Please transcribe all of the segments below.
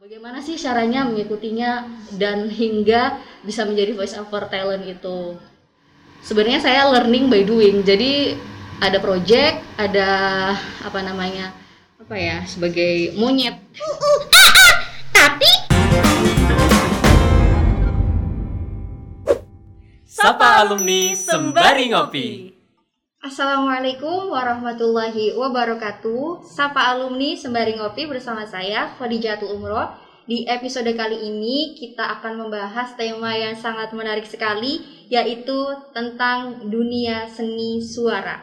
Bagaimana sih caranya mengikutinya dan hingga bisa menjadi voice over talent itu? Sebenarnya saya learning by doing. Jadi ada project, ada apa namanya? Apa ya? Sebagai monyet. Tapi Sapa alumni sembari ngopi. Assalamualaikum warahmatullahi wabarakatuh. Sapa alumni sembari ngopi bersama saya Khadijatul Umroh. Di episode kali ini kita akan membahas tema yang sangat menarik sekali Yaitu tentang dunia seni suara.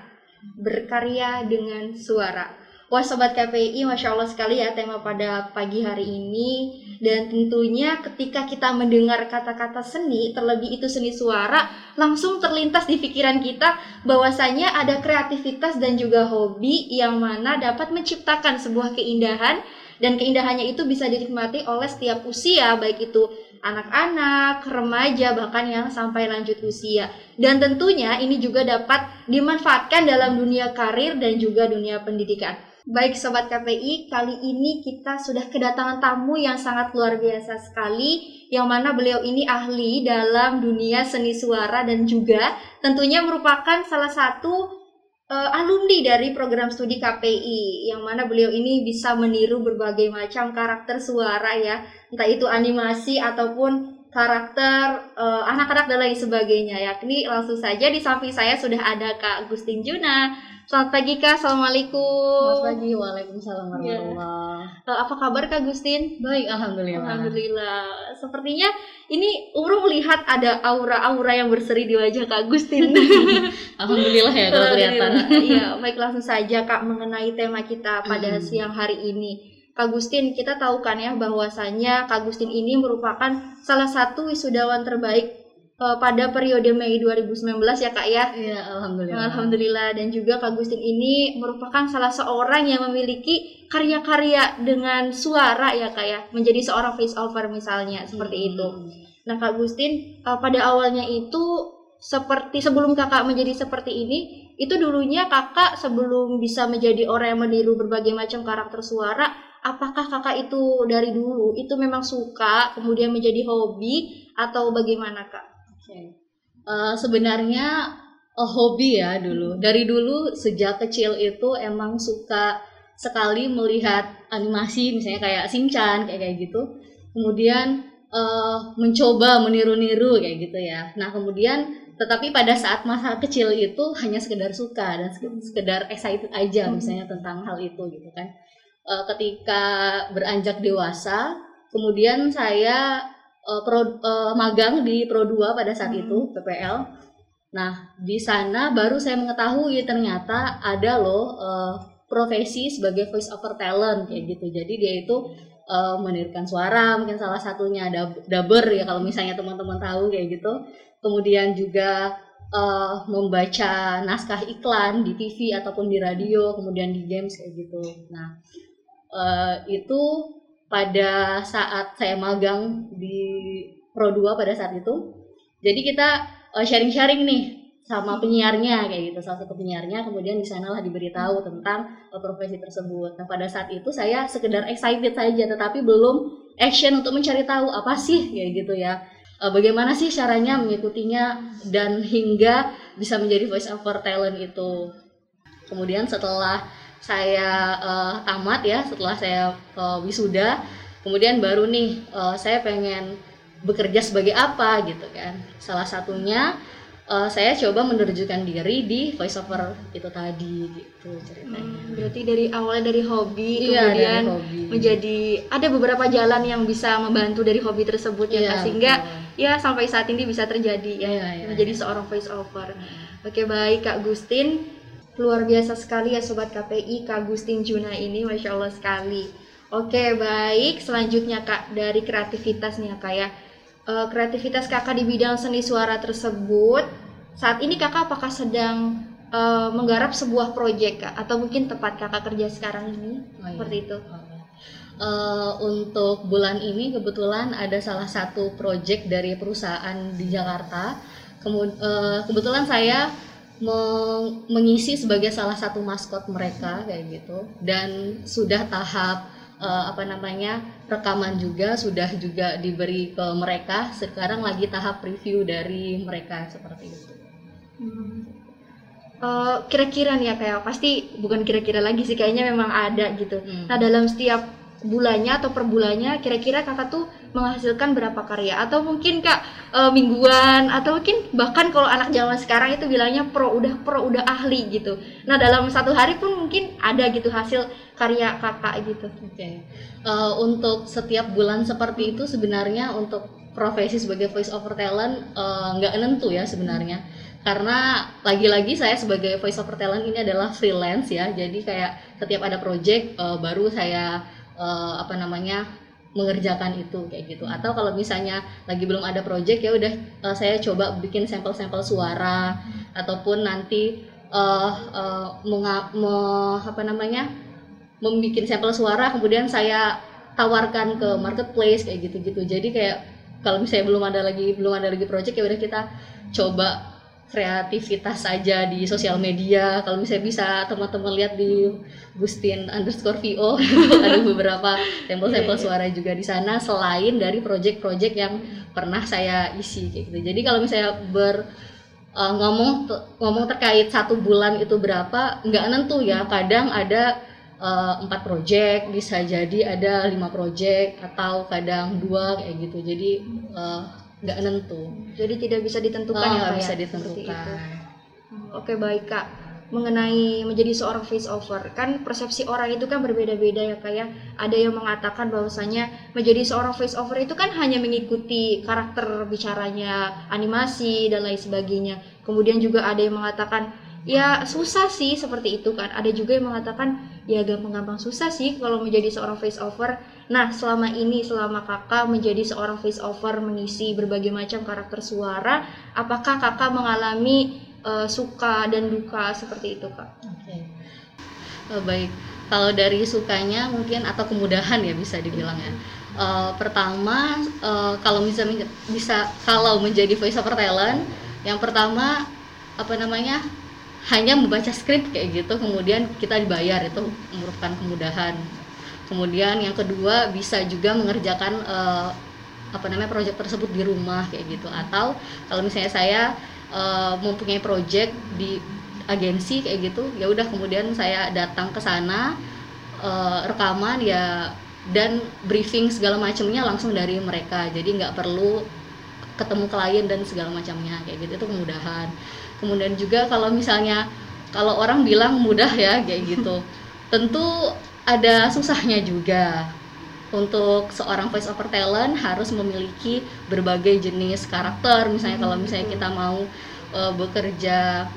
Berkarya dengan suara Wah Sobat KPI, Masya Allah sekali ya tema pada pagi hari ini. Dan tentunya ketika kita mendengar kata-kata seni, terlebih itu seni suara Langsung terlintas di pikiran kita bahwasanya ada kreativitas dan juga hobi Yang mana dapat menciptakan sebuah keindahan. Dan keindahannya itu bisa dinikmati oleh setiap usia Baik itu anak-anak, remaja, bahkan yang sampai lanjut usia. Dan tentunya ini juga dapat dimanfaatkan dalam dunia karir dan juga dunia pendidikan Baik Sobat KPI, kali ini kita sudah kedatangan tamu yang sangat luar biasa sekali Yang mana beliau ini ahli dalam dunia seni suara dan juga tentunya merupakan salah satu uh, alumni dari program studi KPI Yang mana beliau ini bisa meniru berbagai macam karakter suara ya Entah itu animasi ataupun karakter uh, anak-anak dan lain sebagainya ya. Ini langsung saja di samping saya sudah ada Kak Gustin Juna. Selamat pagi Kak, Assalamualaikum. Selamat pagi, Waalaikumsalam warahmatullahi Uh, apa kabar Kak Gustin? Baik, alhamdulillah. Alhamdulillah. Sepertinya ini Urung melihat ada aura-aura yang berseri di wajah Kak Gustin. Alhamdulillah ya kalau kelihatan. Iya, baik langsung saja Kak mengenai tema kita pada Hmm. siang hari ini. Kak Gustin, kita tahu kan ya bahwasanya Kak Gustin ini merupakan salah satu wisudawan terbaik uh, pada periode Mei 2019 ya Kak ya. Iya, alhamdulillah. Alhamdulillah dan juga Kak Gustin ini merupakan salah seorang yang memiliki karya-karya dengan suara ya Kak ya, menjadi seorang voice over misalnya seperti itu. Hmm. Nah Kak Gustin uh, pada awalnya itu seperti sebelum kakak menjadi seperti ini itu dulunya kakak sebelum bisa menjadi orang yang meniru berbagai macam karakter suara apakah kakak itu dari dulu itu memang suka kemudian menjadi hobi atau bagaimana kak? Oke. Eh, sebenarnya eh, hobi ya dulu. Dari dulu sejak kecil itu emang suka sekali melihat animasi misalnya kayak Shinchan kayak kayak gitu. Kemudian eh, mencoba meniru-niru kayak gitu ya. Nah, kemudian tetapi pada saat masa kecil itu hanya sekedar suka dan sek- sekedar excited aja misalnya tentang hal itu gitu kan. Ketika beranjak dewasa, kemudian saya eh, pro- eh, magang di Pro 2 pada saat Hmm. itu PPL. Nah, di sana baru saya mengetahui ternyata ada loh eh, profesi sebagai voice over talent kayak gitu. Jadi dia itu eh, menirukan suara, mungkin salah satunya dub- dubber ya kalau misalnya teman-teman tahu kayak gitu. Kemudian juga eh, membaca naskah iklan di TV ataupun di radio, kemudian di games kayak gitu. Nah, eh, itu pada saat saya magang di Pro 2 pada saat itu. Jadi kita eh, sharing-sharing nih sama penyiarnya kayak gitu, salah satu penyiarnya kemudian di sanalah diberitahu tentang eh, profesi tersebut. Nah, pada saat itu saya sekedar excited saja tetapi belum action untuk mencari tahu apa sih kayak gitu ya. Eh, bagaimana sih caranya mengikutinya dan hingga bisa menjadi voice over talent itu. Kemudian setelah saya eh, tamat ya, setelah saya eh, wisuda, kemudian baru nih eh, saya pengen bekerja sebagai apa gitu kan. Salah satunya eh, saya coba menerjunkan diri di voice over itu tadi gitu ceritanya. Hmm, berarti dari awalnya dari hobi Iya, kemudian dari hobi. menjadi ada beberapa jalan yang bisa membantu dari hobi tersebut ya Iya, Kak, sehingga betul. ya sampai saat ini bisa terjadi ya Iya, iya, menjadi iya. seorang voice over. Oke baik Kak Gustin, luar biasa sekali ya Sobat KPI Kak Gustin Juna ini, Masya Allah sekali. Oke baik, selanjutnya Kak dari kreativitas nih ya Kak ya. Eh, kreativitas Kakak di bidang seni suara tersebut, saat ini Kakak apakah sedang eh, menggarap sebuah proyek Kak? Atau mungkin tempat Kakak kerja sekarang ini? Oh, iya. Seperti itu. Eh, untuk bulan ini kebetulan ada salah satu proyek dari perusahaan di Jakarta. Kemu- eh, kebetulan saya meng- mengisi sebagai salah satu maskot mereka kayak gitu. Dan sudah tahap eh, apa namanya rekaman juga sudah juga diberi ke mereka. Sekarang lagi tahap review dari mereka seperti itu. Eh, kira-kira nih ya kayak pasti bukan kira-kira lagi sih kayaknya memang ada gitu. Hmm. Nah dalam setiap bulannya atau per bulannya kira-kira kakak tuh menghasilkan berapa karya atau mungkin kak eh, mingguan atau mungkin bahkan kalau anak zaman sekarang itu bilangnya pro udah pro udah ahli gitu. Nah dalam satu hari pun mungkin ada gitu hasil karya kakak gitu. Oke, Eh, untuk setiap bulan seperti itu sebenarnya untuk profesi sebagai voice over talent eh, nggak nentu ya sebenarnya, karena lagi-lagi saya sebagai voice over talent ini adalah freelance ya, jadi kayak setiap ada project eh, baru saya eh, apa namanya mengerjakan itu kayak gitu. Atau kalau misalnya lagi belum ada project ya udah eh, saya coba bikin sampel-sampel suara. Ataupun nanti eh eh, menga- me- apa namanya membuat sampel suara kemudian saya tawarkan ke marketplace kayak gitu-gitu. Jadi kayak kalau misalnya belum ada lagi belum ada lagi project ya udah kita coba kreativitas saja di sosial media. Kalau misalnya bisa teman-teman lihat di Gustin underscore VO ada beberapa sampel-sampel suara juga di sana selain dari project-project yang pernah saya isi kayak gitu. Jadi kalau misalnya ber uh, ngomong ngomong terkait satu bulan itu berapa nggak nentu ya. Kadang ada uh, empat project bisa jadi ada lima project atau kadang dua kayak gitu. Jadi uh, nggak nentu Jadi tidak bisa ditentukan Oh, ya nggak Kak, bisa ya? Ditentukan Oke baik kak. Mengenai menjadi seorang face over, kan persepsi orang itu kan berbeda-beda ya kak ya. Ada yang mengatakan bahwasanya menjadi seorang face over itu kan hanya mengikuti karakter bicaranya, animasi dan lain sebagainya. Kemudian juga ada yang mengatakan ya susah sih seperti itu kan. Ada juga yang mengatakan ya gampang-gampang susah sih kalau menjadi seorang face over. Nah selama ini selama kakak menjadi seorang face over mengisi berbagai macam karakter suara, apakah kakak mengalami eh, suka dan duka seperti itu kak? Oke. Eh, baik. Kalau dari sukanya mungkin atau kemudahan ya bisa dibilang ya. Eh, pertama eh, kalau bisa bisa kalau menjadi voice over talent, yang pertama apa namanya hanya membaca skrip kayak gitu, kemudian kita dibayar itu merupakan kemudahan. Kemudian yang kedua bisa juga mengerjakan eh, apa namanya proyek tersebut di rumah kayak gitu. Atau kalau misalnya saya eh, mempunyai proyek di agensi kayak gitu ya udah kemudian saya datang ke sana eh, rekaman ya dan briefing segala macamnya langsung dari mereka. Jadi nggak perlu ketemu klien dan segala macamnya kayak gitu itu kemudahan kemudian juga kalau misalnya kalau orang bilang mudah ya kayak gitu. Tentu ada susahnya juga. Untuk seorang voice over talent harus memiliki berbagai jenis karakter. Misalnya kalau misalnya kita mau eh, bekerja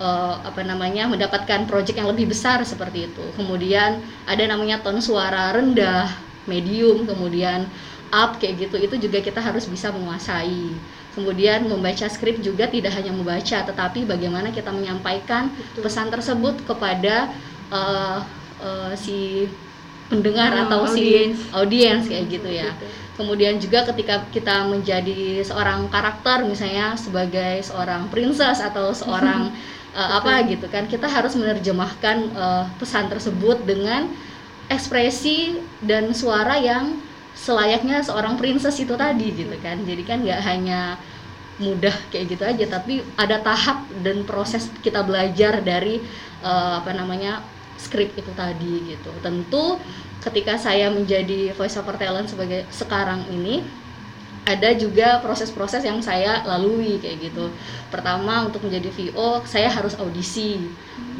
eh, apa namanya mendapatkan project yang lebih besar seperti itu. Kemudian ada namanya tone suara rendah medium kemudian up kayak gitu. Itu juga kita harus bisa menguasai kemudian membaca skrip juga tidak hanya membaca tetapi bagaimana kita menyampaikan pesan tersebut kepada eh, eh, si pendengar Oh, atau audiens. si audiens. kayak gitu ya. kemudian juga ketika kita menjadi seorang karakter misalnya sebagai seorang princess atau seorang eh, apa gitu kan kita harus menerjemahkan eh, pesan tersebut dengan ekspresi dan suara yang selayaknya seorang princess itu tadi gitu kan jadi kan nggak hanya mudah kayak gitu aja tapi ada tahap dan proses kita belajar dari eh, apa namanya skrip itu tadi gitu tentu ketika saya menjadi voice over talent sebagai sekarang ini ada juga proses-proses yang saya lalui kayak gitu. Pertama untuk menjadi VO saya harus audisi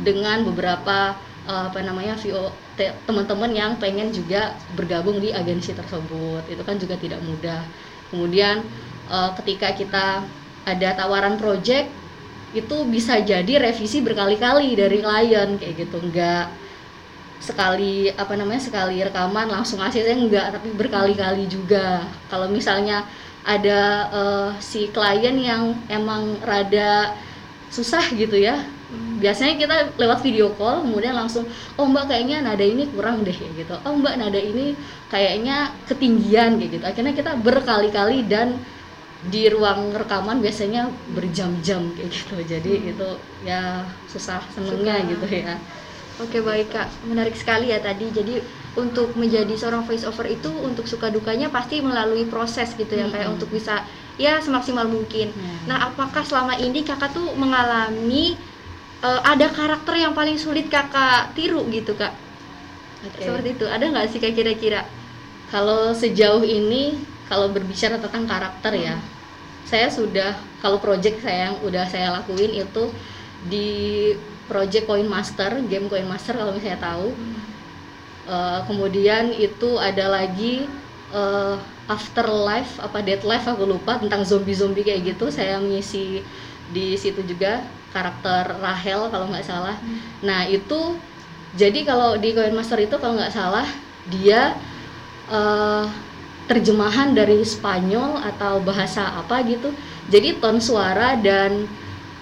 dengan beberapa eh, apa namanya VO teman-teman yang pengen juga bergabung di agensi tersebut. Itu kan juga tidak mudah. Kemudian eh, ketika kita ada tawaran project itu bisa jadi revisi berkali-kali dari klien kayak gitu. Enggak sekali apa namanya sekali rekaman langsung hasilnya enggak tapi berkali-kali juga kalau misalnya ada eh, si klien yang emang rada susah gitu ya biasanya kita lewat video call kemudian langsung oh mbak kayaknya nada ini kurang deh kayak gitu oh mbak nada ini kayaknya ketinggian kayak gitu akhirnya kita berkali-kali dan di ruang rekaman biasanya berjam-jam kayak gitu jadi itu ya susah senengnya Suka. gitu ya Oke baik kak, menarik sekali ya tadi. Jadi untuk menjadi seorang voice over itu untuk suka dukanya pasti melalui proses gitu ya kayak Mm-mm. untuk bisa ya semaksimal mungkin. Hmm. Nah, apakah selama ini kakak tuh mengalami eh, ada karakter yang paling sulit kakak tiru gitu kak? Oke. Seperti itu. Ada nggak sih kak kira-kira? Kalau sejauh ini kalau berbicara tentang karakter ya, saya sudah kalau project saya yang udah saya lakuin itu di project Coin Master, game Coin Master kalau misalnya tahu. Eh, kemudian itu ada lagi eh, Afterlife apa Dead Life aku lupa tentang zombie-zombie kayak gitu. Saya mengisi di situ juga karakter Rahel kalau nggak salah. Nah itu jadi kalau di Coin Master itu kalau nggak salah dia eh, terjemahan dari Spanyol atau bahasa apa gitu. Jadi ton suara dan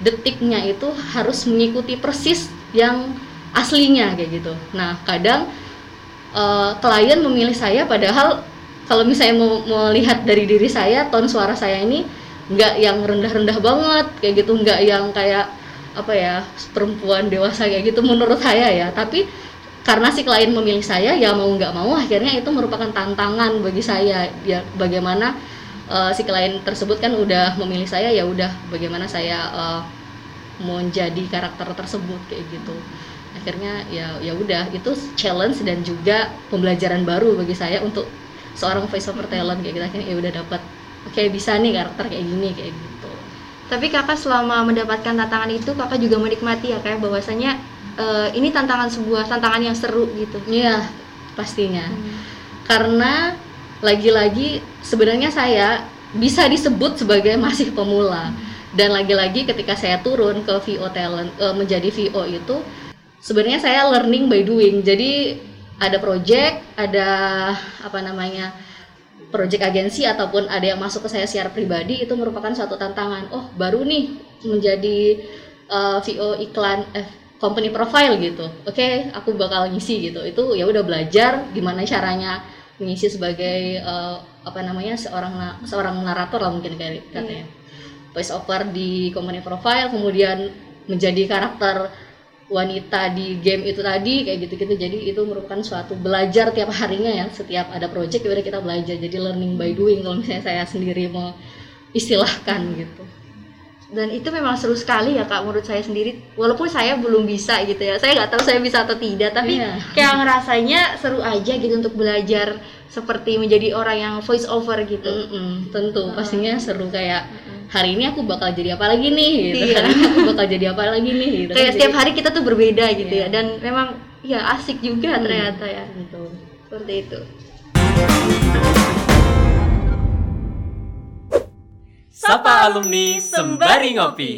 detiknya itu harus mengikuti persis yang aslinya kayak gitu. Nah kadang eh, klien memilih saya padahal kalau misalnya mau melihat dari diri saya ton suara saya ini nggak yang rendah-rendah banget kayak gitu nggak yang kayak apa ya perempuan dewasa kayak gitu menurut saya ya. Tapi karena si klien memilih saya ya mau nggak mau akhirnya itu merupakan tantangan bagi saya. Ya bagaimana eh, si klien tersebut kan udah memilih saya ya udah bagaimana saya eh, mau menjadi karakter tersebut kayak gitu. Akhirnya ya ya udah itu challenge dan juga pembelajaran baru bagi saya untuk seorang voice over talent kayak gitu. Akhirnya ya udah dapat oke bisa nih karakter kayak gini kayak gitu. Tapi kakak selama mendapatkan tantangan itu kakak juga menikmati ya kayak bahwasanya eh, ini tantangan sebuah tantangan yang seru gitu. iya. Pastinya. Karena lagi-lagi sebenarnya saya bisa disebut sebagai masih pemula. Dan lagi-lagi ketika saya turun ke VO talent eh, menjadi VO itu sebenarnya saya learning by doing. Jadi ada project ada apa namanya project agensi ataupun ada yang masuk ke saya secara pribadi itu merupakan suatu tantangan. Oh baru nih menjadi eh, VO iklan eh company profile gitu. Oke aku bakal ngisi gitu. Itu ya udah belajar gimana caranya mengisi sebagai eh, apa namanya seorang na- seorang narator lah mungkin kayak katanya. Voice over di company profile kemudian menjadi karakter wanita di game itu tadi kayak gitu-gitu jadi itu merupakan suatu belajar tiap harinya ya setiap ada project udah kita belajar jadi learning by doing kalau misalnya saya sendiri mau istilahkan gitu Dan itu memang seru sekali ya kak menurut saya sendiri. Walaupun saya belum bisa gitu ya. Saya nggak tahu saya bisa atau tidak. Tapi Iya. kayak ngerasanya seru aja gitu untuk belajar seperti menjadi orang yang voice over gitu. Mm-mm, tentu pastinya seru kayak hari ini aku bakal jadi apa lagi nih gitu Iya. hari ini aku bakal jadi apa lagi nih gitu Kayak Jadi- setiap hari kita tuh berbeda gitu Iya. ya. Dan memang ya asik juga Hmm. ternyata ya. Gitu. Seperti itu. Sapa alumni sembari ngopi.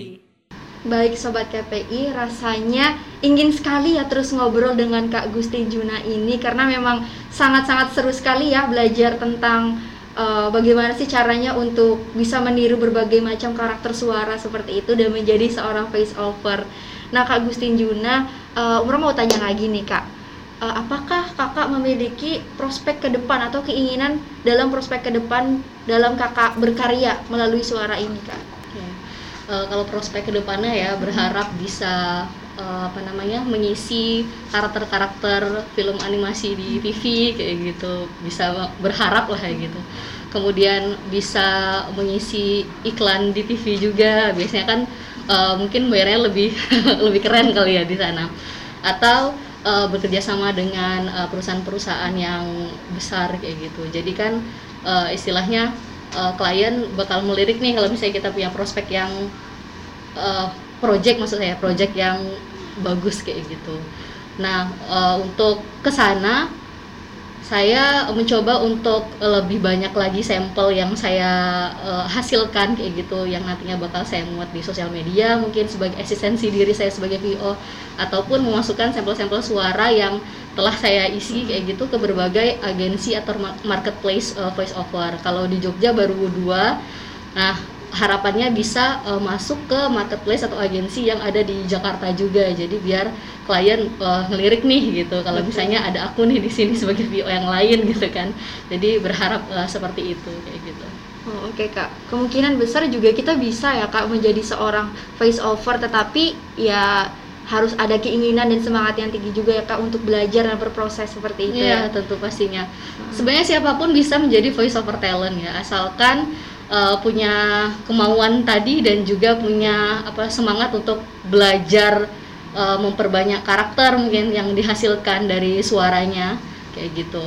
Baik Sobat KPI, rasanya ingin sekali ya terus ngobrol dengan Kak Gusti Juna ini karena memang sangat-sangat seru sekali ya belajar tentang eh, bagaimana sih caranya untuk bisa meniru berbagai macam karakter suara seperti itu dan menjadi seorang voice over. Nah Kak Gustin Juna, Umar mau tanya lagi nih Kak, Eh, apakah kakak memiliki prospek ke depan atau keinginan dalam prospek ke depan dalam kakak berkarya melalui suara ini Kak? Eh, kalau prospek ke depannya ya berharap bisa eh, apa namanya mengisi karakter-karakter film animasi di TV kayak gitu. Bisa berharap lah kayak gitu. Kemudian bisa mengisi iklan di TV juga. Biasanya kan eh, mungkin bayarnya lebih lebih keren kali ya di sana. Atau eh, bekerja sama dengan perusahaan-perusahaan yang besar kayak gitu. Jadi kan eh, istilahnya eh, klien bakal melirik nih kalau misalnya kita punya prospek yang eh, project maksud saya project yang bagus kayak gitu. Nah eh, untuk ke sana saya mencoba untuk lebih banyak lagi sampel yang saya eh, hasilkan kayak gitu yang nantinya bakal saya muat di sosial media mungkin sebagai eksistensi diri saya sebagai VO ataupun memasukkan sampel-sampel suara yang telah saya isi kayak gitu ke berbagai agensi atau ma- marketplace eh, voice over. Kalau di Jogja baru dua, nah harapannya bisa eh, masuk ke marketplace atau agensi yang ada di Jakarta juga. Jadi biar klien eh, ngelirik nih gitu. Kalau misalnya ada aku nih di sini sebagai VO yang lain gitu kan. Jadi berharap eh, seperti itu kayak gitu. Oh, Oke kak, kemungkinan besar juga kita bisa ya kak menjadi seorang voice over, tetapi ya harus ada keinginan dan semangat yang tinggi juga ya kak untuk belajar dan berproses seperti itu Iya, ya. tentu pastinya. Sebenarnya siapa pun bisa menjadi voice over talent ya, asalkan uh, punya kemauan tadi dan juga punya apa semangat untuk belajar uh, memperbanyak karakter mungkin yang dihasilkan dari suaranya kayak gitu.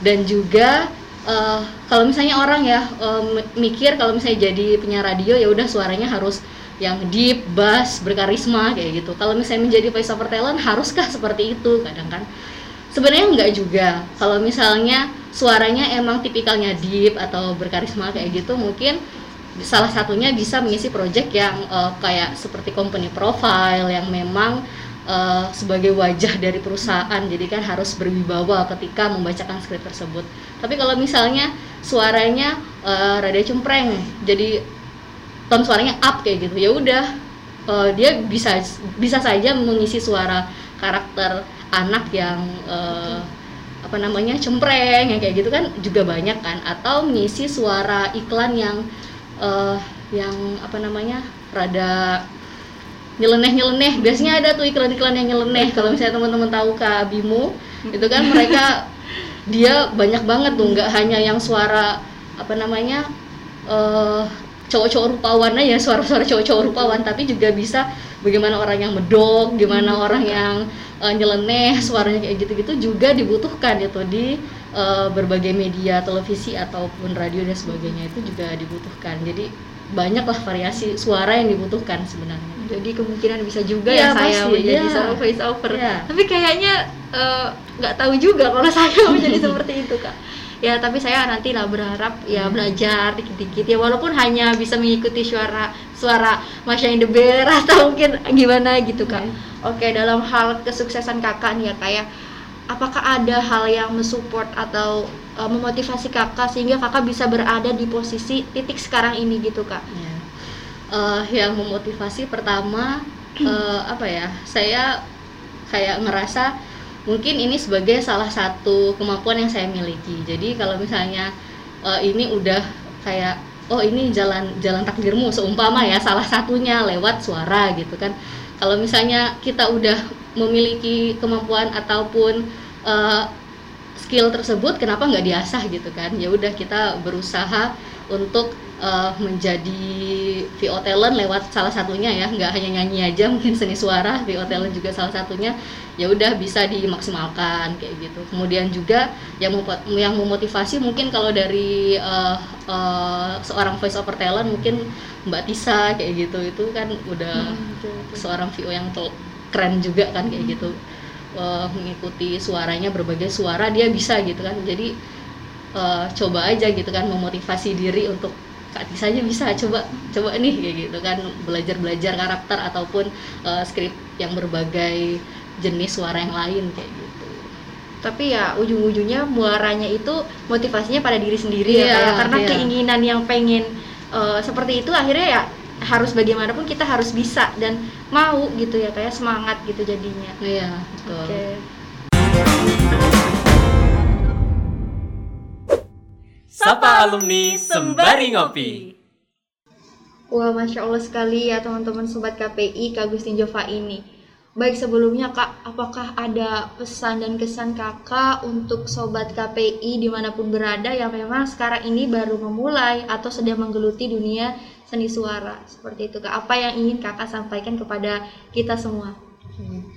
Dan juga uh, kalau misalnya orang ya uh, mi- mikir kalau misalnya jadi penyiar radio ya udah suaranya harus yang deep, bass, berkarisma kayak gitu. Kalau misalnya menjadi voice over talent haruskah seperti itu? Kadang kan sebenarnya enggak juga. Kalau misalnya suaranya emang tipikalnya deep atau berkarisma kayak gitu mungkin salah satunya bisa mengisi project yang eh, kayak seperti company profile yang memang eh, sebagai wajah dari perusahaan. Jadi kan harus berwibawa ketika membacakan skrip tersebut. Tapi kalau misalnya suaranya eh, rada cempreng jadi tone suaranya up kayak gitu ya udah eh, dia bisa bisa saja mengisi suara karakter anak yang eh, apa namanya cempreng yang kayak gitu kan juga banyak kan. Atau mengisi suara iklan yang eh, yang apa namanya rada nyeleneh nyeleneh biasanya ada tuh iklan-iklan yang nyeleneh. Kalau misalnya teman-teman tahu Kak Bimo itu kan mereka dia banyak banget tuh. Nggak hanya yang suara apa namanya eh cowok-cowok rupawan aja suara-suara cowok-cowok rupawan. Tapi juga bisa bagaimana orang yang medok gimana orang yang eh, nyeleneh suaranya kayak gitu-gitu juga dibutuhkan itu di eh, berbagai media televisi ataupun radio dan sebagainya itu juga dibutuhkan jadi banyaklah variasi suara yang dibutuhkan sebenarnya Jadi kemungkinan bisa juga Iya, ya saya pasti, menjadi iya. seorang voice over. Iya. Tapi kayaknya eh, nggak tahu juga kalau saya menjadi seperti itu kak. Ya tapi saya nanti lah berharap ya Hmm. belajar dikit-dikit ya walaupun hanya bisa mengikuti suara suara Masya in the Bear atau mungkin gimana gitu kak. Iya. Oke dalam hal kesuksesan kakak nih ya kayak apakah ada hal yang mensupport atau eh, memotivasi kakak sehingga kakak bisa berada di posisi titik sekarang ini gitu kak? Ya. Eh, yang memotivasi pertama eh, apa ya? Saya kayak ngerasa mungkin ini sebagai salah satu kemampuan yang saya miliki. Jadi kalau misalnya eh, ini udah kayak oh ini jalan jalan takdirmu seumpama ya salah satunya lewat suara gitu kan. Kalau misalnya kita udah memiliki kemampuan ataupun eh, skill tersebut kenapa nggak diasah gitu kan ya udah kita berusaha untuk eh, menjadi VO talent lewat salah satunya ya. Nggak hanya nyanyi aja mungkin seni suara VO talent juga salah satunya. Ya udah bisa dimaksimalkan kayak gitu. Kemudian juga yang yang memotivasi mungkin kalau dari eh, eh, seorang voice over talent mungkin Mbak Tisa kayak gitu. Itu kan udah seorang VO yang keren juga kan kayak gitu. Eh, mengikuti suaranya berbagai suara dia bisa gitu kan. Jadi eh, coba aja gitu kan memotivasi diri untuk Kak Tisa aja bisa coba coba nih kayak gitu kan. Belajar belajar karakter ataupun eh, skrip yang berbagai jenis suara yang lain kayak gitu. Tapi ya ujung-ujungnya muaranya itu motivasinya pada diri sendiri ya Iya, Kak, ya. karena iya. keinginan yang pengen eh, seperti itu akhirnya ya harus bagaimanapun kita harus bisa dan mau gitu ya kayak semangat gitu jadinya. Iya betul. Oke Sapa alumni sembari ngopi. Wah, masya Allah sekali ya teman-teman sobat KPI Kak Agustin Jova ini. Baik sebelumnya Kak, apakah ada pesan dan kesan Kakak untuk sobat KPI di mana pun berada yang memang sekarang ini baru memulai atau sedang menggeluti dunia seni suara seperti itu Kak? Apa yang ingin Kakak sampaikan kepada kita semua? Hmm.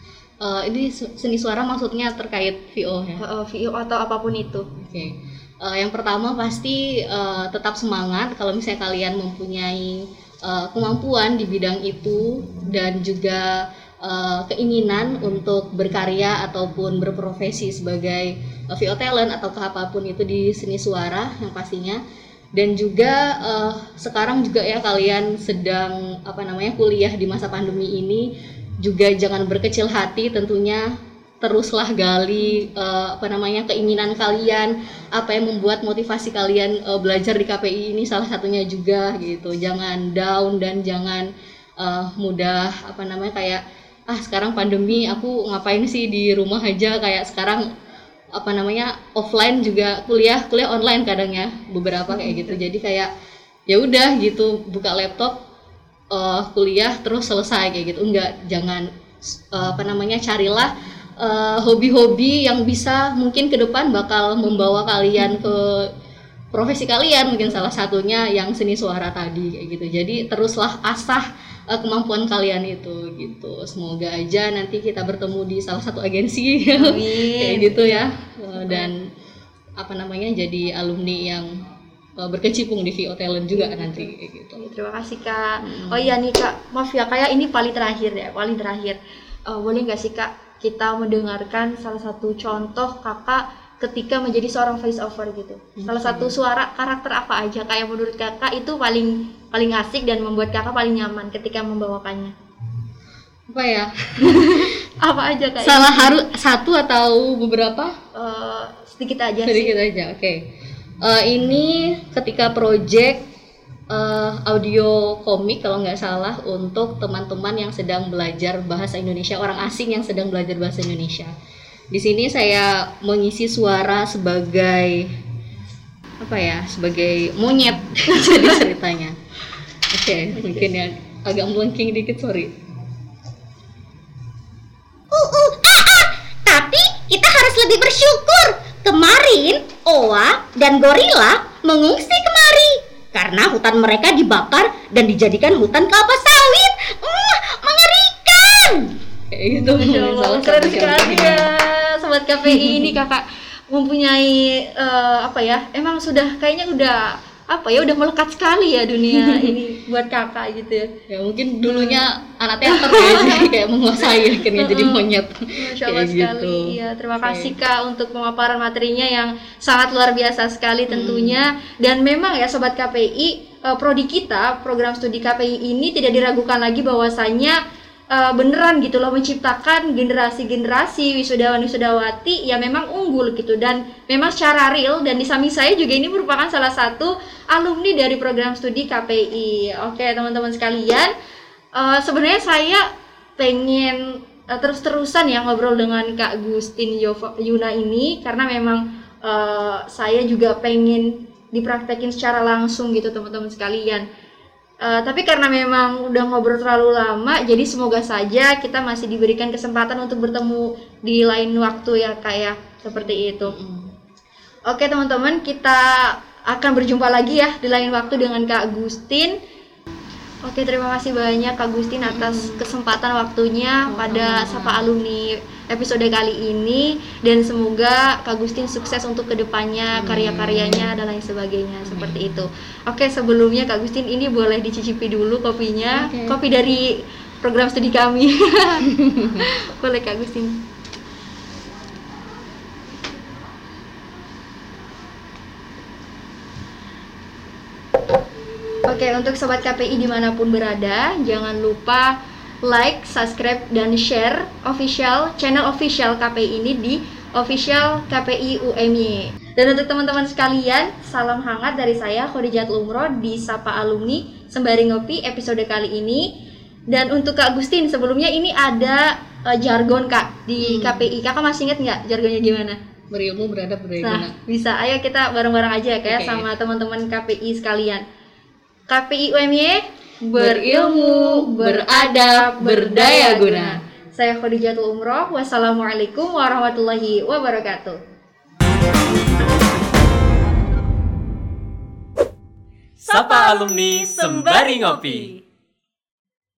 Eh, ini seni suara maksudnya terkait VO ya Eh, VO atau apa pun itu. Oke, Eh, yang pertama pasti eh, tetap semangat kalau misalnya kalian mempunyai eh, kemampuan di bidang itu dan juga eh, keinginan untuk berkarya ataupun berprofesi sebagai eh, VO talent atau apa pun itu di seni suara yang pastinya. Dan juga eh, sekarang juga ya kalian sedang apa namanya kuliah di masa pandemi ini juga jangan berkecil hati tentunya teruslah gali eh, apa namanya keinginan kalian apa yang membuat motivasi kalian eh, belajar di KPI ini salah satunya juga gitu. Jangan down dan jangan eh, mudah apa namanya kayak ah sekarang pandemi aku ngapain sih di rumah aja? Kayak sekarang apa namanya offline juga kuliah kuliah online kadang ya beberapa kayak gitu. Jadi kayak ya udah gitu buka laptop eh, kuliah terus selesai kayak gitu. Enggak jangan eh, apa namanya carilah eh, hobi-hobi yang bisa mungkin ke depan bakal membawa kalian ke profesi kalian mungkin salah satunya yang seni suara tadi kayak gitu. Jadi teruslah asah eh, kemampuan kalian itu gitu. Semoga aja nanti kita bertemu di salah satu agensi kayak gitu ya. Eh, dan apa namanya jadi alumni yang eh, berkecimpung di VO Talent juga nanti kayak gitu. Oke, Terima kasih kak. Oh iya nih kak, maaf ya kayak ini paling terakhir ya, paling terakhir. Eh, boleh nggak sih kak kita mendengarkan salah satu contoh kakak ketika menjadi seorang voice over gitu. Salah satu suara karakter apa aja kak yang menurut kakak itu paling paling asik dan membuat kakak paling nyaman ketika membawakannya. apa ya Apa aja kak? salah harus satu atau beberapa Eh, sedikit aja sedikit sih. aja oke Eh, ini ketika project eh, audio komik kalau nggak salah untuk teman-teman yang sedang belajar bahasa Indonesia orang asing yang sedang belajar bahasa Indonesia. Di sini saya mengisi suara sebagai apa ya sebagai monyet jadi ceritanya. Oke mungkin ya agak melengking dikit sorry. Tapi kita harus lebih bersyukur. Kemarin, Oa dan Gorila mengungsi kemari karena hutan mereka dibakar dan dijadikan hutan kelapa sawit. Mm, mengerikan. kayak gitu Masya Allah, Salah keren sekali ya sobat KPI ini kakak mempunyai eh, apa ya emang sudah kayaknya udah apa ya udah melekat sekali ya dunia ini buat kakak gitu ya. Ya mungkin dulunya anak teater ya jadi kayak menguasai akhirnya jadi monyet. Masya Allah Kayak sekali. gitu. ya terima kasih kak untuk pemaparan materinya yang sangat luar biasa sekali tentunya. Dan memang ya sobat KPI eh, prodi kita program studi KPI ini tidak diragukan lagi bahwasanya eh, beneran gitu loh menciptakan generasi-generasi wisudawan wisudawati yang memang unggul gitu dan memang secara real dan di samping saya juga ini merupakan salah satu alumni dari program studi KPI oke teman-teman sekalian eh, sebenarnya saya pengen eh, terus-terusan ya ngobrol dengan Kak Gustin Yuna ini karena memang eh, saya juga pengen dipraktekin secara langsung gitu teman-teman sekalian. Eh, tapi karena memang udah ngobrol terlalu lama, jadi semoga saja kita masih diberikan kesempatan untuk bertemu di lain waktu ya kak ya seperti itu. Oke teman-teman, kita akan berjumpa lagi ya di lain waktu dengan Kak Gustin. Oke, terima kasih banyak Kak Gustin atas kesempatan waktunya pada Sapa Alumni episode kali ini dan semoga Kak Gustin sukses untuk ke depannya karya-karyanya dan lain sebagainya seperti itu. Oke, sebelumnya Kak Gustin ini boleh dicicipi dulu kopinya, Oke. kopi dari program studi kami. boleh Kak Gustin. Oke, untuk sobat KPI di mana pun berada, jangan lupa like, subscribe, dan share official channel official KPI ini di official KPI UMY. Dan untuk teman-teman sekalian, salam hangat dari saya Khadijat Umroh di Sapa Alumni Sembari Ngopi episode kali ini. Dan untuk Kak Agustin, sebelumnya ini ada eh, jargon Kak di KPI. Kakak masih ingat nggak jargonnya gimana? berilmu beradab berdaya Nah, bisa. Ayo kita bareng-bareng aja kayak Oke. sama teman-teman KPI sekalian. KPI UMY berilmu, beradab, berdaya guna. Saya Khadijatul Umroh. Wassalamualaikum warahmatullahi wabarakatuh. Sapa alumni sembari ngopi.